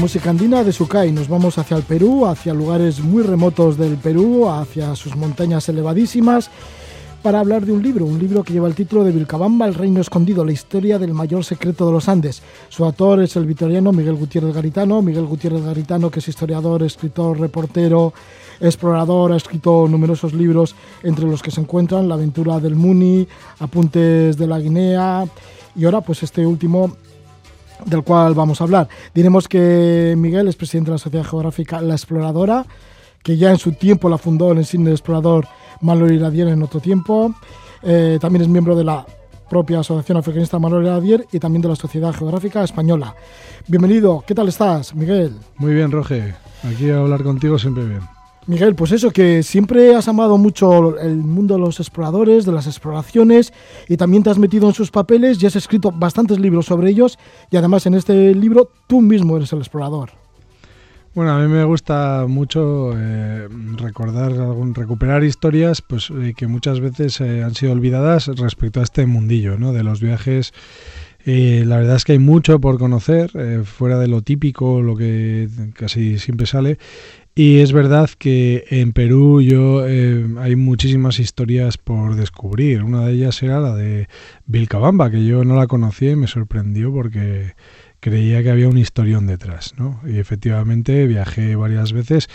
música andina de Sucay. Nos vamos hacia el Perú, hacia lugares muy remotos del Perú, hacia sus montañas elevadísimas, para hablar de un libro, un libro que lleva el título de Vilcabamba, el reino escondido, la historia del mayor secreto de los Andes. Su autor es el vitoriano Miguel Gutiérrez Garitano. Miguel Gutiérrez Garitano, que es historiador, escritor, reportero, explorador, ha escrito numerosos libros, entre los que se encuentran La aventura del Muni, Apuntes de la Guinea y ahora pues este último del cual vamos a hablar. Diremos que Miguel es presidente de la Sociedad Geográfica La Exploradora, que ya en su tiempo la fundó el insigne explorador Manuel Iradier en otro tiempo. Eh, también es miembro de la propia Asociación Africanista Manuel Iradier y también de la Sociedad Geográfica Española. Bienvenido, ¿qué tal estás, Miguel? Muy bien, Roge. Aquí a hablar contigo siempre bien. Miguel, pues eso, que siempre has amado mucho el mundo de los exploradores, de las exploraciones, y también te has metido en sus papeles y has escrito bastantes libros sobre ellos, y además en este libro tú mismo eres el explorador. Bueno, a mí me gusta mucho eh, recordar, recuperar historias pues, eh, que muchas veces eh, han sido olvidadas respecto a este mundillo ¿no? de los viajes. la verdad es que hay mucho por conocer, fuera de lo típico, lo que casi siempre sale, y es verdad que en Perú yo eh, hay muchísimas historias por descubrir. Una de ellas era la de Vilcabamba, que yo no la conocía y me sorprendió porque creía que había un historión detrás, ¿no? Y efectivamente viajé varias veces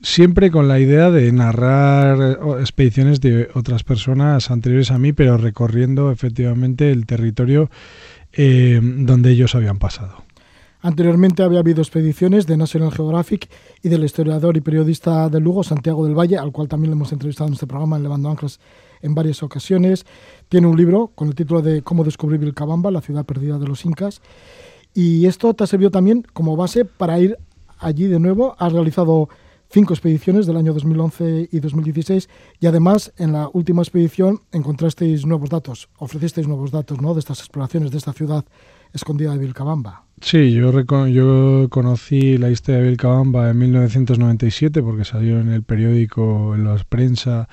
siempre con la idea de narrar expediciones de otras personas anteriores a mí, pero recorriendo efectivamente el territorio eh, donde ellos habían pasado. Anteriormente había habido expediciones de National Geographic y del historiador y periodista de Lugo, Santiago del Valle, al cual también le hemos entrevistado en este programa en Levando Anclas en varias ocasiones. Tiene un libro con el título de Cómo descubrir Vilcabamba, la ciudad perdida de los incas. Y esto te ha también como base para ir allí de nuevo. Has realizado cinco expediciones del año 2011 y 2016 y además en la última expedición encontrasteis nuevos datos, ofrecisteis nuevos datos ¿no? de estas exploraciones de esta ciudad escondida de Vilcabamba. Sí, yo, yo conocí la historia de Vilcabamba en 1997 porque salió en el periódico, en la prensa.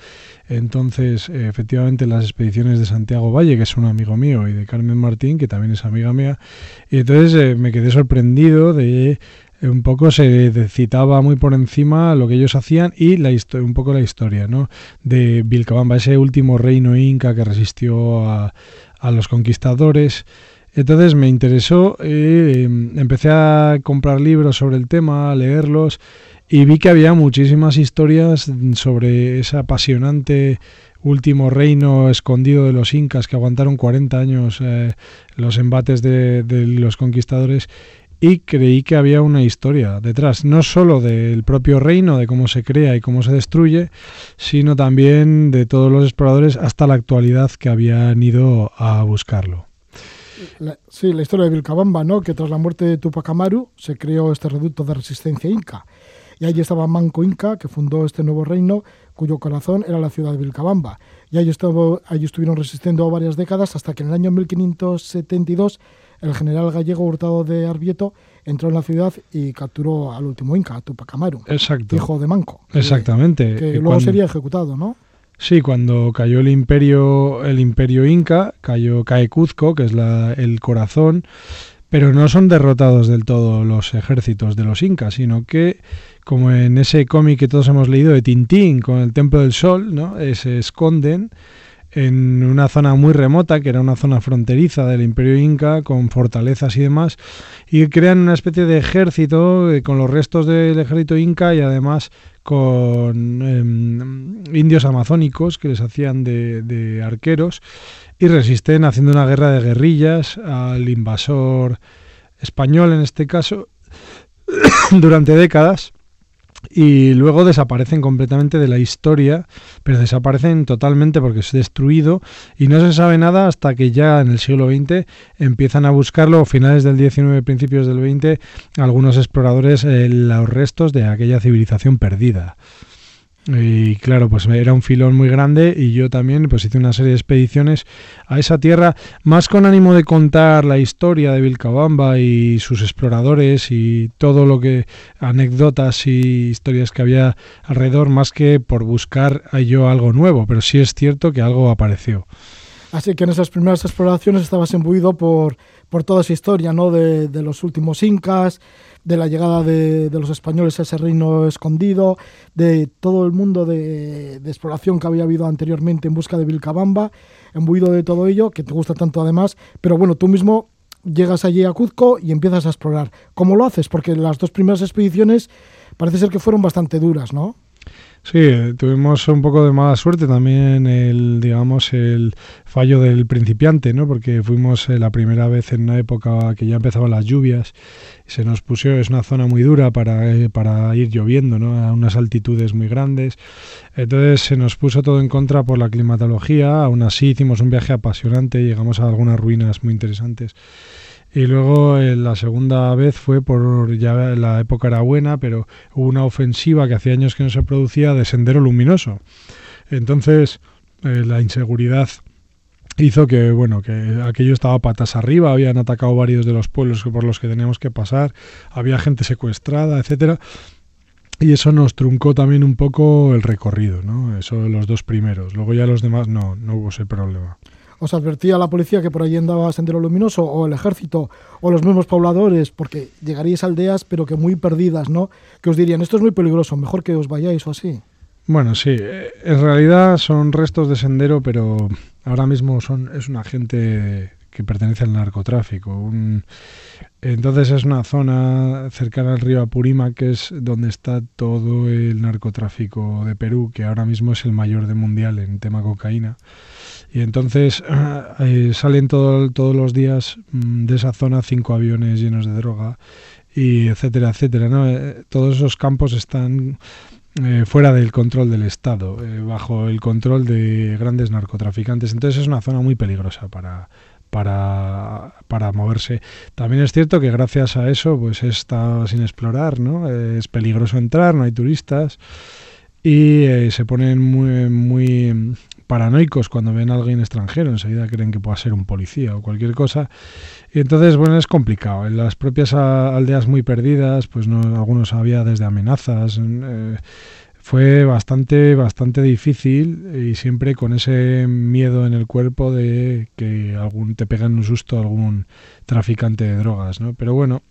Entonces, efectivamente, las expediciones de Santiago Valle, que es un amigo mío, y de Carmen Martín, que también es amiga mía. Y entonces eh, me quedé sorprendido de eh, un poco se citaba muy por encima lo que ellos hacían y la un poco la historia ¿no? de Vilcabamba, ese último reino inca que resistió a los conquistadores. Entonces me interesó, eh, empecé a comprar libros sobre el tema, a leerlos y vi que había muchísimas historias sobre ese apasionante último reino escondido de los incas que aguantaron 40 años eh, los embates de, de, los conquistadores y creí que había una historia detrás, no solo del propio reino, de cómo se crea y cómo se destruye, sino también de todos los exploradores hasta la actualidad que habían ido a buscarlo sí, la historia de Vilcabamba, ¿no? que tras la muerte de Tupac Amaru se creó este reducto de resistencia inca. Y allí estaba Manco Inca, que fundó este nuevo reino, cuyo corazón era la ciudad de Vilcabamba. Y allí, estuvo, allí estuvieron resistiendo varias décadas hasta que en el año 1572 el general gallego Hurtado de Arbieto entró en la ciudad y capturó al último Inca, Tupac Amaru, Exacto. hijo de Manco. Exactamente. Que, luego sería ejecutado, ¿no? Sí, cuando cayó el imperio, el imperio inca, cayó, cae Cuzco, que es la, el corazón, pero no son derrotados del todo los ejércitos de los incas, sino que, como en ese cómic que todos hemos leído de Tintín, con el Templo del Sol, ¿no? Eh, se esconden en una zona muy remota, que era una zona fronteriza del imperio inca, con fortalezas y demás, y crean una especie de ejército eh, con los restos del ejército inca y además con em, indios amazónicos que les hacían de, arqueros y resisten haciendo una guerra de guerrillas al invasor español en este caso durante décadas y luego desaparecen completamente de la historia, pero desaparecen totalmente porque es destruido y no se sabe nada hasta que ya en el siglo XX empiezan a buscarlo, finales del XIX, principios del XX, algunos exploradores eh, los restos de aquella civilización perdida. Y claro, pues era un filón muy grande y yo también pues hice una serie de expediciones a esa tierra, más con ánimo de contar la historia de Vilcabamba y sus exploradores y todo lo que, anécdotas y historias que había alrededor, más que por buscar yo algo nuevo, pero sí es cierto que algo apareció. Así que en esas primeras exploraciones estabas imbuido por, por toda esa historia, ¿no? De, de los últimos incas, de la llegada de, de, los españoles a ese reino escondido, de todo el mundo de, de, exploración que había habido anteriormente en busca de Vilcabamba, imbuido de todo ello, que te gusta tanto además, pero bueno, tú mismo llegas allí a Cuzco y empiezas a explorar. ¿Cómo lo haces? Porque las dos primeras expediciones parece ser que fueron bastante duras, ¿no? Sí, tuvimos un poco de mala suerte también el, el fallo del principiante, ¿no? Porque fuimos eh, la primera vez en una época que ya empezaban las lluvias se nos puso, es una zona muy dura para, eh, para ir lloviendo, ¿no? A unas altitudes muy grandes. Entonces se nos puso todo en contra por la climatología. Aún así hicimos un viaje apasionante, llegamos a algunas ruinas muy interesantes. Y luego eh, la segunda vez fue por, ya la época era buena, pero hubo una ofensiva que hacía años que no se producía de sendero luminoso. Entonces eh, la inseguridad hizo que, bueno, que aquello estaba patas arriba, habían atacado varios de los pueblos por los que teníamos que pasar, había gente secuestrada, etcétera. Y eso nos truncó también un poco el recorrido, ¿no? Eso los dos primeros. Luego ya los demás no, no hubo ese problema os advertía la policía que por allí andaba Sendero Luminoso o el ejército o los mismos pobladores, porque llegaríais a aldeas pero que muy perdidas, ¿no? Que os dirían, esto es muy peligroso, mejor que os vayáis o así. Bueno, sí, en realidad son restos de sendero, pero ahora mismo son es una gente que pertenece al narcotráfico. entonces es una zona cercana al río Apurímac, que es donde está todo el narcotráfico de Perú, que ahora mismo es el mayor de mundial en tema cocaína. Y entonces eh, salen todo, todos los días mm, de esa zona cinco aviones llenos de droga, y etcétera, etcétera. ¿no? Eh, todos esos campos están eh, fuera del control del Estado, bajo el control de grandes narcotraficantes. Entonces es una zona muy peligrosa para, para, para, moverse. También es cierto que gracias a eso pues está sin explorar, ¿no? Es peligroso entrar, no hay turistas y se ponen muy, muy paranoicos cuando ven a alguien extranjero, enseguida creen que pueda ser un policía o cualquier cosa. Y entonces, bueno, es complicado. En las propias aldeas muy perdidas, pues no, algunos había desde amenazas. Eh, fue bastante, bastante difícil y siempre con ese miedo en el cuerpo de que algún te pegan un susto algún traficante de drogas, ¿no? Pero bueno,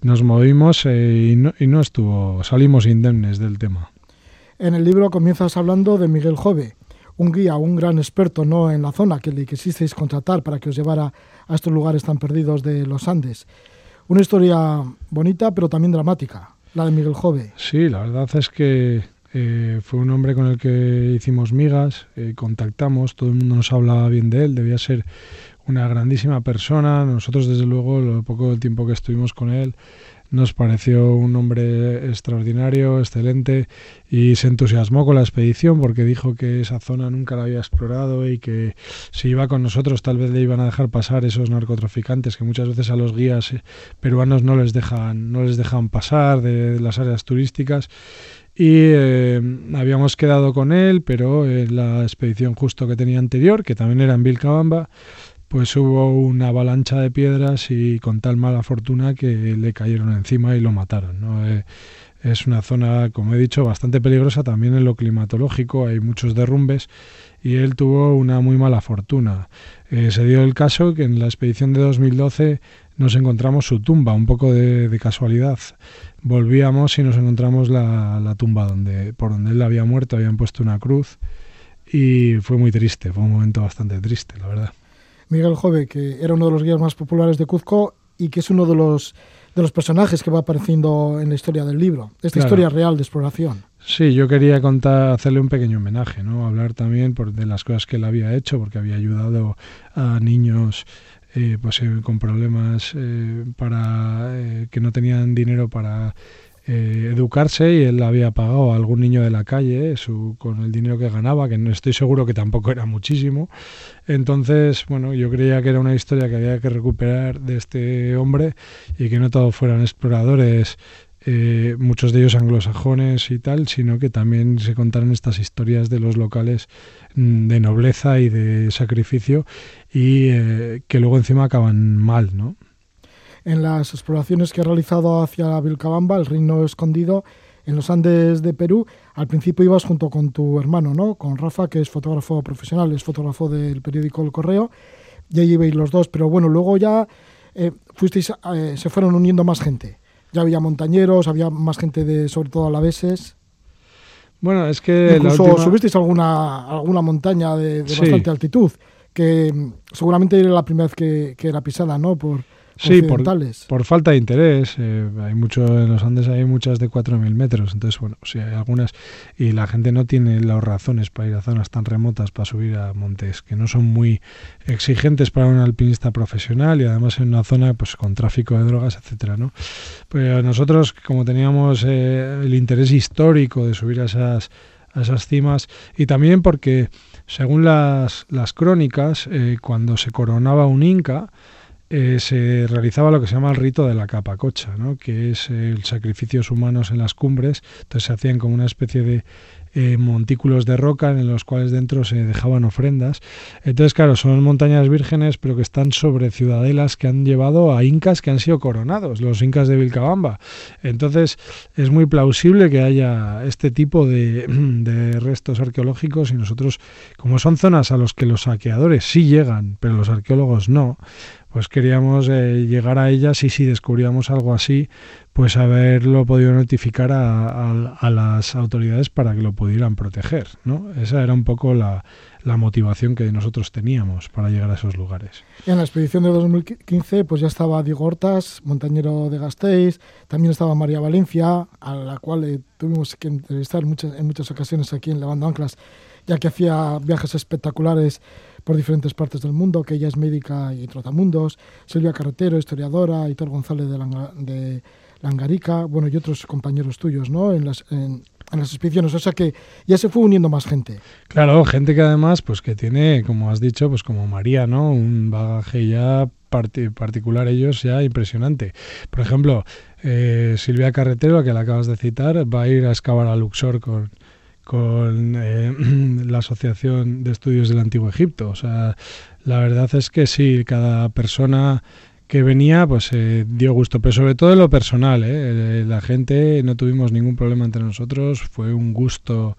nos movimos eh, y, no, y no estuvo, salimos indemnes del tema. En el libro comienzas hablando de Miguel Jove, un guía, un gran experto ¿no? en la zona que le quisisteis contratar para que os llevara a estos lugares tan perdidos de los Andes. Una historia bonita, pero también dramática, la de Miguel Jove. Sí, la verdad es que eh, fue un hombre con el que hicimos migas, eh, contactamos, todo el mundo nos hablaba bien de él, debía ser una grandísima persona. Nosotros, desde luego, lo poco tiempo que estuvimos con él, nos pareció un hombre extraordinario, excelente y se entusiasmó con la expedición porque dijo que esa zona nunca la había explorado y que si iba con nosotros tal vez le iban a dejar pasar esos narcotraficantes que muchas veces a los guías eh, peruanos no les dejan no les dejan pasar de las áreas turísticas. Y eh, habíamos quedado con él, pero en la expedición justo que tenía anterior, que también era en Vilcabamba, pues hubo una avalancha de piedras y con tal mala fortuna que le cayeron encima y lo mataron. ¿no? Eh, es una zona, como he dicho, bastante peligrosa también en lo climatológico, hay muchos derrumbes y él tuvo una muy mala fortuna. Eh, se dio el caso que en la expedición de 2012 nos encontramos su tumba, un poco de, casualidad. Volvíamos y nos encontramos la, la, tumba donde, por donde él había muerto, habían puesto una cruz y fue muy triste, fue un momento bastante triste, la verdad. Miguel Jove, que era uno de los guías más populares de Cuzco y que es uno de los, de los personajes que va apareciendo en la historia del libro, esta historia real de exploración. Sí, yo quería contar, hacerle un pequeño homenaje, ¿no? hablar también por, de las cosas que él había hecho, porque había ayudado a niños eh, pues, eh, con problemas eh, para que no tenían dinero para eh, educarse y él había pagado a algún niño de la calle su, con el dinero que ganaba, que no estoy seguro que tampoco era muchísimo. Entonces, bueno, yo creía que era una historia que había que recuperar de este hombre y que no todos fueran exploradores, eh, muchos de ellos anglosajones y tal, sino que también se contaran estas historias de los locales mm, de nobleza y de sacrificio y eh, que luego encima acaban mal, ¿no? En las exploraciones que ha realizado hacia Vilcabamba, el reino escondido, en los Andes de Perú, al principio ibas junto con tu hermano, ¿no? Con Rafa, que es fotógrafo profesional, es fotógrafo del periódico El Correo, y ahí ibais los dos, pero bueno, luego ya eh, fuisteis, eh, se fueron uniendo más gente. Ya había montañeros, había más gente de, sobre todo alaveses. Bueno, es que. Incluso subisteis alguna, alguna montaña de, bastante altitud, que mm, seguramente era la primera vez que, que era pisada, ¿no? Por, Sí, por, por, falta de interés. Eh, hay mucho en los Andes hay muchas de 4.000 metros, entonces bueno, sí hay algunas y la gente no tiene las razones para ir a zonas tan remotas para subir a montes que no son muy exigentes para un alpinista profesional y además en una zona pues con tráfico de drogas, etcétera, ¿no? Pues nosotros como teníamos eh, el interés histórico de subir a esas a esas cimas y también porque según las, las crónicas eh, cuando se coronaba un inca eh, se realizaba lo que se llama el rito de la capacocha, ¿no? que es el sacrificios humanos en las cumbres. Entonces se hacían como una especie de eh, montículos de roca en los cuales dentro se dejaban ofrendas. Entonces, claro, son montañas vírgenes, pero que están sobre ciudadelas que han llevado a incas que han sido coronados, los incas de Vilcabamba. Entonces, es muy plausible que haya este tipo de, de restos arqueológicos y nosotros, como son zonas a los que los saqueadores sí llegan, pero los arqueólogos no, pues queríamos eh, llegar a ellas y si descubríamos algo así, pues haberlo podido notificar a, las autoridades para que lo pudieran proteger. ¿no? Esa era un poco la, motivación que nosotros teníamos para llegar a esos lugares. en la expedición de 2015 pues ya estaba Diego Hortas, montañero de Gasteiz, también estaba María Valencia, a la cual eh, tuvimos que entrevistar muchas, en muchas ocasiones aquí en Levando Anclas, ya que hacía viajes espectaculares por diferentes partes del mundo, que ella es médica y trotamundos, Silvia Carretero, historiadora, Hitor González de, Langarica, bueno, y otros compañeros tuyos, ¿no? En las, en, las expediciones, o sea que ya se fue uniendo más gente. Claro, gente que además, pues que tiene, como has dicho, pues como María, ¿no? Un bagaje ya particular ellos ya impresionante. Por ejemplo, eh, Silvia Carretero, que la acabas de citar, va a ir a excavar a Luxor con, con eh, la Asociación de Estudios del Antiguo Egipto. O sea, la verdad es que sí, cada persona que venía pues eh, dio gusto, pero sobre todo en lo personal. ¿eh? La gente no tuvimos ningún problema entre nosotros, fue un gusto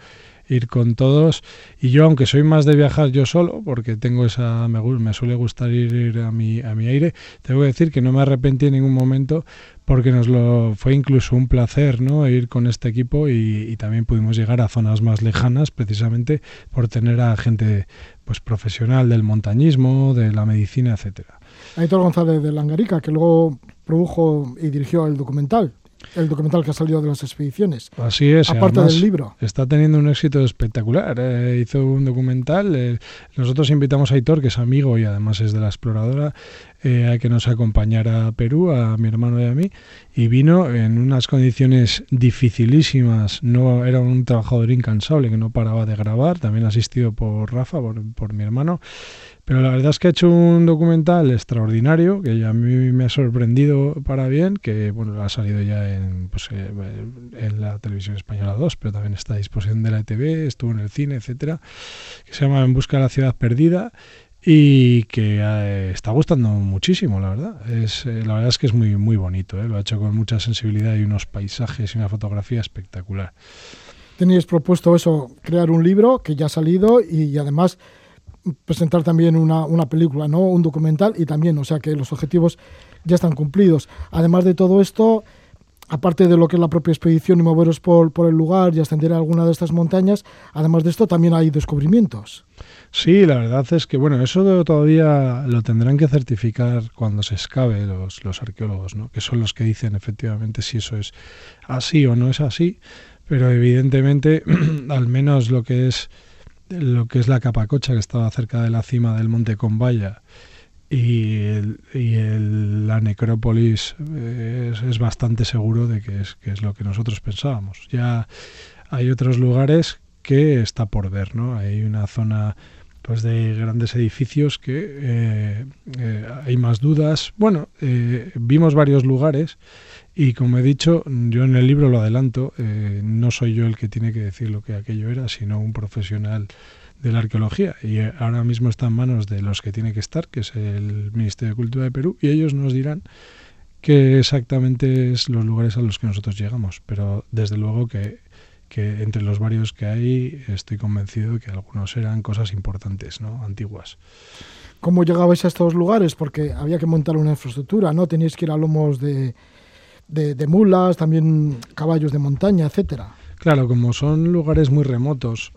ir con todos y yo aunque soy más de viajar yo solo porque tengo esa me, me suele gustar ir, a mi a mi aire tengo que decir que no me arrepentí en ningún momento porque nos lo fue incluso un placer ¿no? ir con este equipo y, también pudimos llegar a zonas más lejanas precisamente por tener a gente pues profesional del montañismo, de la medicina, etcétera. Aitor González de Langarica, que luego produjo y dirigió el documental el documental que ha salido de las expediciones. Así es. Aparte del libro. Está teniendo un éxito espectacular. Eh, hizo un documental. Eh, nosotros invitamos a Aitor, que es amigo y además es de la exploradora, eh, a que nos acompañara a Perú, a mi hermano y a mí. Y vino en unas condiciones dificilísimas. No Era un trabajador incansable que no paraba de grabar. También asistido por Rafa, por, por mi hermano. Pero la verdad es que ha hecho un documental extraordinario que a mí me ha sorprendido para bien, que bueno, ha salido ya en, pues, eh, en la televisión española 2, pero también está a disposición de la ETV, estuvo en el cine, etcétera, que se llama En busca de la ciudad perdida y que eh, está gustando muchísimo, la verdad. Es, eh, la verdad es que es muy, muy bonito, lo ha hecho con mucha sensibilidad y unos paisajes y una fotografía espectacular. Teníais propuesto eso, crear un libro que ya ha salido y además presentar también una, una, película, ¿no? Un documental y también, o sea que los objetivos ya están cumplidos. Además de todo esto, aparte de lo que es la propia expedición y moveros por, por el lugar y ascender a alguna de estas montañas, además de esto también hay descubrimientos. Sí, la verdad es que, bueno, eso todavía lo tendrán que certificar cuando se excave los, los arqueólogos, ¿no? Que son los que dicen efectivamente si eso es así o no es así, pero evidentemente, al menos lo que es lo que es la Capacocha, que estaba cerca de la cima del monte Combaya, y, la necrópolis eh, es, bastante seguro de que es, que es lo que nosotros pensábamos. Ya hay otros lugares que está por ver, ¿no? Hay una zona pues de grandes edificios que eh, eh, hay más dudas. Bueno, vimos varios lugares y como he dicho, yo en el libro lo adelanto, eh, no soy yo el que tiene que decir lo que aquello era, sino un profesional de la arqueología. Y eh, ahora mismo está en manos de los que tiene que estar, que es el Ministerio de Cultura de Perú, y ellos nos dirán qué exactamente es los lugares a los que nosotros llegamos, pero desde luego que, que entre los varios que hay estoy convencido de que algunos eran cosas importantes, ¿no? Antiguas. ¿Cómo llegabais a estos lugares? Porque había que montar una infraestructura, ¿no? Teníais que ir a lomos de, de, mulas, también caballos de montaña, etcétera. Claro, como son lugares muy remotos,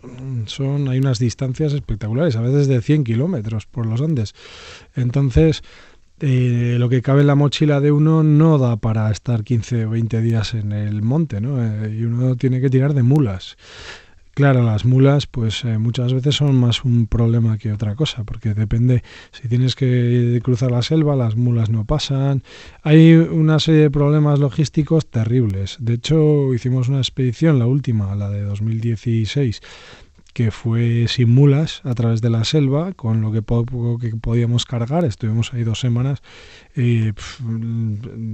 son hay unas distancias espectaculares, a veces de 100 kilómetros por los Andes. Entonces, eh, lo que cabe en la mochila de uno no da para estar 15 o 20 días en el monte, ¿no? Eh, y uno tiene que tirar de mulas. Claro, las mulas pues eh, muchas veces son más un problema que otra cosa, porque depende, si tienes que cruzar la selva, las mulas no pasan. Hay una serie de problemas logísticos terribles. De hecho, hicimos una expedición, la última, la de 2016, que fue sin mulas a través de la selva, con lo que poco que podíamos cargar. Estuvimos ahí dos semanas eh,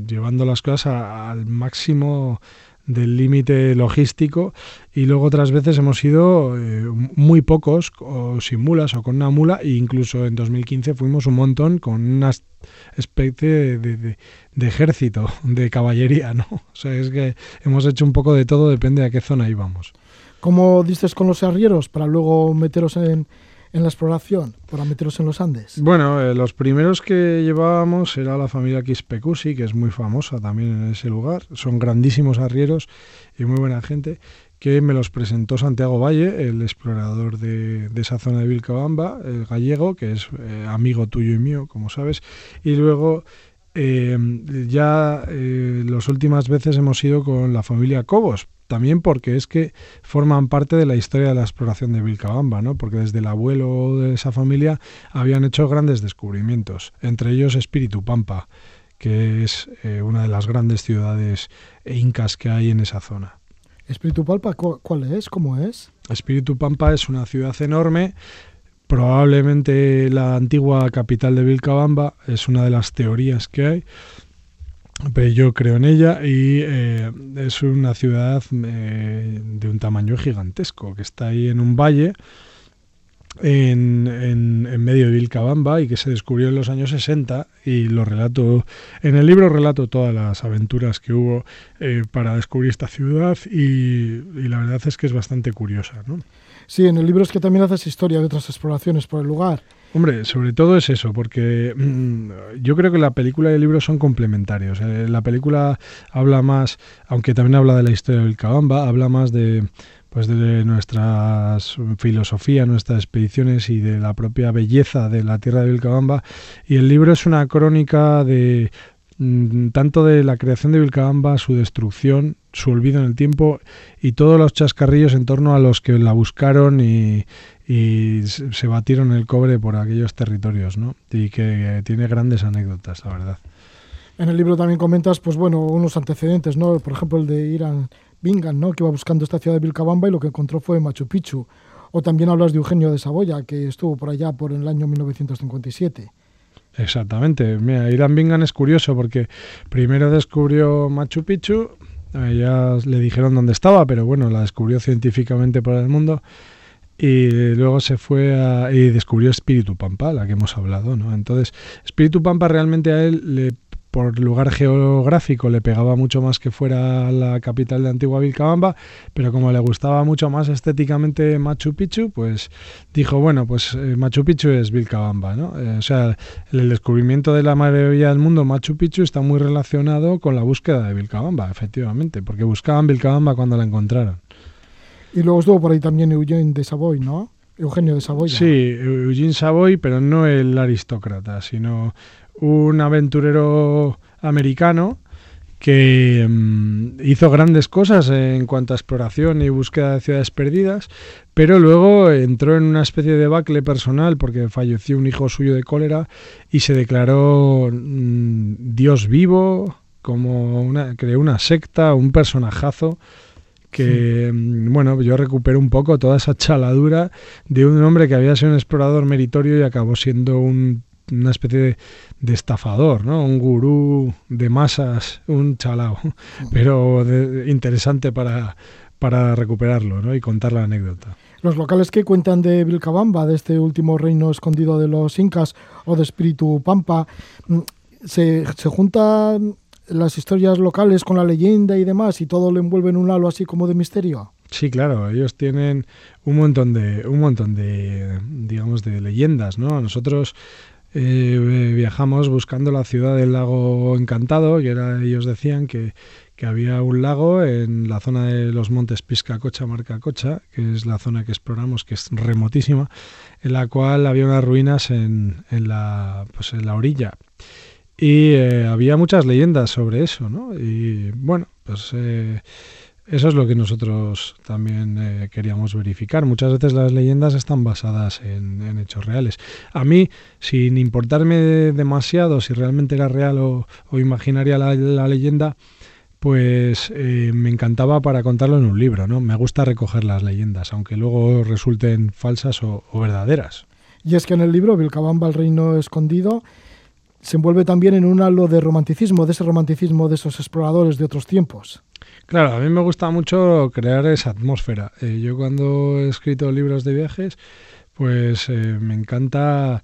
llevando las cosas al máximo del límite logístico y luego otras veces hemos ido eh, muy pocos o sin mulas o con una mula e incluso en 2015 fuimos un montón con una especie de, de, ejército de caballería, ¿no? O sea, es que hemos hecho un poco de todo, depende de a qué zona íbamos. ¿Cómo dices con los arrieros para luego meteros en, en la exploración para meteros en los Andes? Bueno, eh, los primeros que llevábamos era la familia Quispecusi, que es muy famosa también en ese lugar. Son grandísimos arrieros y muy buena gente, que me los presentó Santiago Valle, el explorador de, esa zona de Vilcabamba, el gallego, que es eh, amigo tuyo y mío, como sabes. Y luego eh, ya las últimas veces hemos ido con la familia Cobos, también porque es que forman parte de la historia de la exploración de Vilcabamba, ¿no? porque desde el abuelo de esa familia habían hecho grandes descubrimientos, entre ellos Espíritu Pampa, que es eh, una de las grandes ciudades incas que hay en esa zona. ¿Espíritu Pampa cuál es? ¿Cómo es? Espíritu Pampa es una ciudad enorme, probablemente la antigua capital de Vilcabamba, es una de las teorías que hay pero yo creo en ella y eh, es una ciudad eh, de un tamaño gigantesco que está ahí en un valle en, en, medio de Vilcabamba y que se descubrió en los años 60 y lo relato en el libro relato todas las aventuras que hubo eh, para descubrir esta ciudad y, y, la verdad es que es bastante curiosa ¿no? Sí, en el libro es que también haces historia de otras exploraciones por el lugar Hombre, sobre todo es eso, porque mm, yo creo que la película y el libro son complementarios. Eh, la película habla más, aunque también habla de la historia del Cabamba, habla más de pues de nuestra filosofía, nuestras expediciones y de la propia belleza de la tierra de Vilcabamba. Y el libro es una crónica de mm, tanto de la creación de Vilcabamba, su destrucción, su olvido en el tiempo y todos los chascarrillos en torno a los que la buscaron y, y se batieron el cobre por aquellos territorios, ¿no? Y que tiene grandes anécdotas, la verdad. En el libro también comentas, pues bueno, unos antecedentes, ¿no? Por ejemplo, el de Irán Bingham, ¿no? Que iba buscando esta ciudad de Vilcabamba y lo que encontró fue Machu Picchu. O también hablas de Eugenio de Saboya, que estuvo por allá por el año 1957. Exactamente. Mira, Irán Bingham es curioso porque primero descubrió Machu Picchu, ya le dijeron dónde estaba, pero bueno, la descubrió científicamente por el mundo y luego se fue a, y descubrió Espíritu Pampa, la que hemos hablado, ¿no? Entonces, Espíritu Pampa realmente a él le por lugar geográfico le pegaba mucho más que fuera la capital de Antigua Vilcabamba, pero como le gustaba mucho más estéticamente Machu Picchu, pues dijo, bueno, pues eh, Machu Picchu es Vilcabamba, ¿no? Eh, o sea, el descubrimiento de la maravilla del mundo, Machu Picchu, está muy relacionado con la búsqueda de Vilcabamba, efectivamente, porque buscaban Vilcabamba cuando la encontraron. Y luego estuvo por ahí también Eugene de Savoy, ¿no? Eugenio de Savoy. Sí, Eugene Savoy, pero no el aristócrata, sino un aventurero americano que mm, hizo grandes cosas en cuanto a exploración y búsqueda de ciudades perdidas, pero luego entró en una especie de debacle personal porque falleció un hijo suyo de cólera y se declaró mm, Dios vivo, como una, creó una secta, un personajazo que mm, bueno, yo recupero un poco toda esa chaladura de un hombre que había sido un explorador meritorio y acabó siendo un, una especie de, estafador, ¿no? Un gurú de masas, un chalao, pero interesante para, para recuperarlo ¿no? y contar la anécdota. Los locales que cuentan de Vilcabamba, de este último reino escondido de los incas o de Espíritu Pampa, mm, se, se juntan las historias locales con la leyenda y demás y todo lo envuelve en un halo así como de misterio. Sí, claro, ellos tienen un montón de, un montón de, digamos, de leyendas, ¿no? Nosotros eh, viajamos buscando la ciudad del lago encantado, que era, ellos decían que, que había un lago en la zona de los montes Piscacocha, Marcacocha, que es la zona que exploramos, que es remotísima, en la cual había unas ruinas en, en, la, pues en la orilla. Y eh, había muchas leyendas sobre eso, ¿no? Y bueno, pues eh, eso es lo que nosotros también eh, queríamos verificar. Muchas veces las leyendas están basadas en, hechos reales. A mí, sin importarme demasiado si realmente era real o, o imaginaria la, leyenda, pues eh, me encantaba para contarlo en un libro, ¿no? Me gusta recoger las leyendas, aunque luego resulten falsas o verdaderas. Y es que en el libro Vilcabamba, el reino escondido, se envuelve también en un halo de romanticismo, de ese romanticismo de esos exploradores de otros tiempos. Claro, a mí me gusta mucho crear esa atmósfera. Eh, yo cuando he escrito libros de viajes, pues eh, me encanta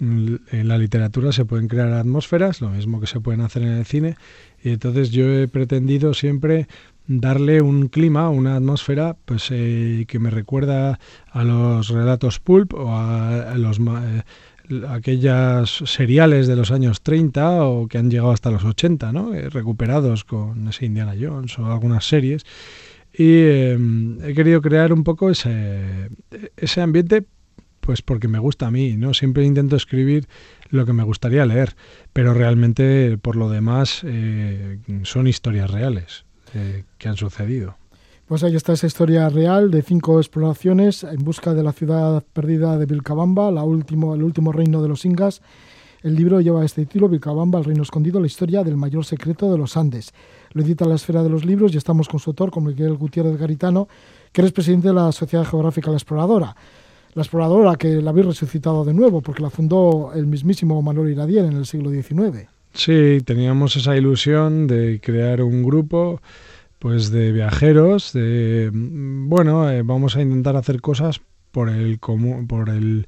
mm, en la literatura se pueden crear atmósferas, lo mismo que se pueden hacer en el cine, y entonces yo he pretendido siempre darle un clima, una atmósfera, pues eh, que me recuerda a los relatos pulp o a, los aquellas seriales de los años 30 o que han llegado hasta los 80, ¿no? Eh, recuperados con ese Indiana Jones o algunas series. Y eh, he querido crear un poco ese, ambiente, pues porque me gusta a mí, ¿no? Siempre intento escribir lo que me gustaría leer, pero realmente por lo demás eh, son historias reales que han sucedido. Pues ahí está esa historia real de cinco exploraciones en busca de la ciudad perdida de Vilcabamba, el último reino de los incas. El libro lleva este título, Vilcabamba, el reino escondido, la historia del mayor secreto de los Andes. Lo edita la esfera de los libros y estamos con su autor, con Miguel Gutiérrez Garitano, que eres presidente de la Sociedad Geográfica La Exploradora. La exploradora que la habéis resucitado de nuevo, porque la fundó el mismísimo Manuel Iradier en el siglo XIX. Sí, teníamos esa ilusión de crear un grupo pues de viajeros, de bueno, eh, vamos a intentar hacer cosas por el por el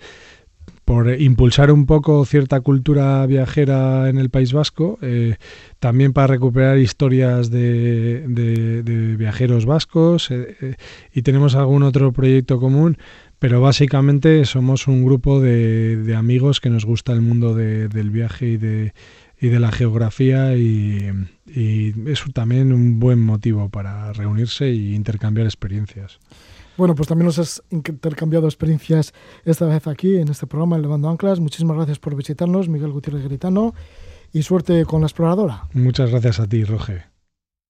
por impulsar un poco cierta cultura viajera en el País Vasco, eh, también para recuperar historias de, de, viajeros vascos eh, y tenemos algún otro proyecto común, pero básicamente somos un grupo de, de amigos que nos gusta el mundo de, del viaje y de, y de la geografía y, y es también un buen motivo para reunirse e intercambiar experiencias. Bueno, pues también nos has intercambiado experiencias esta vez aquí en este programa, Levando Anclas. Muchísimas gracias por visitarnos, Miguel Gutiérrez Gritano, y suerte con la exploradora. Muchas gracias a ti, Roge.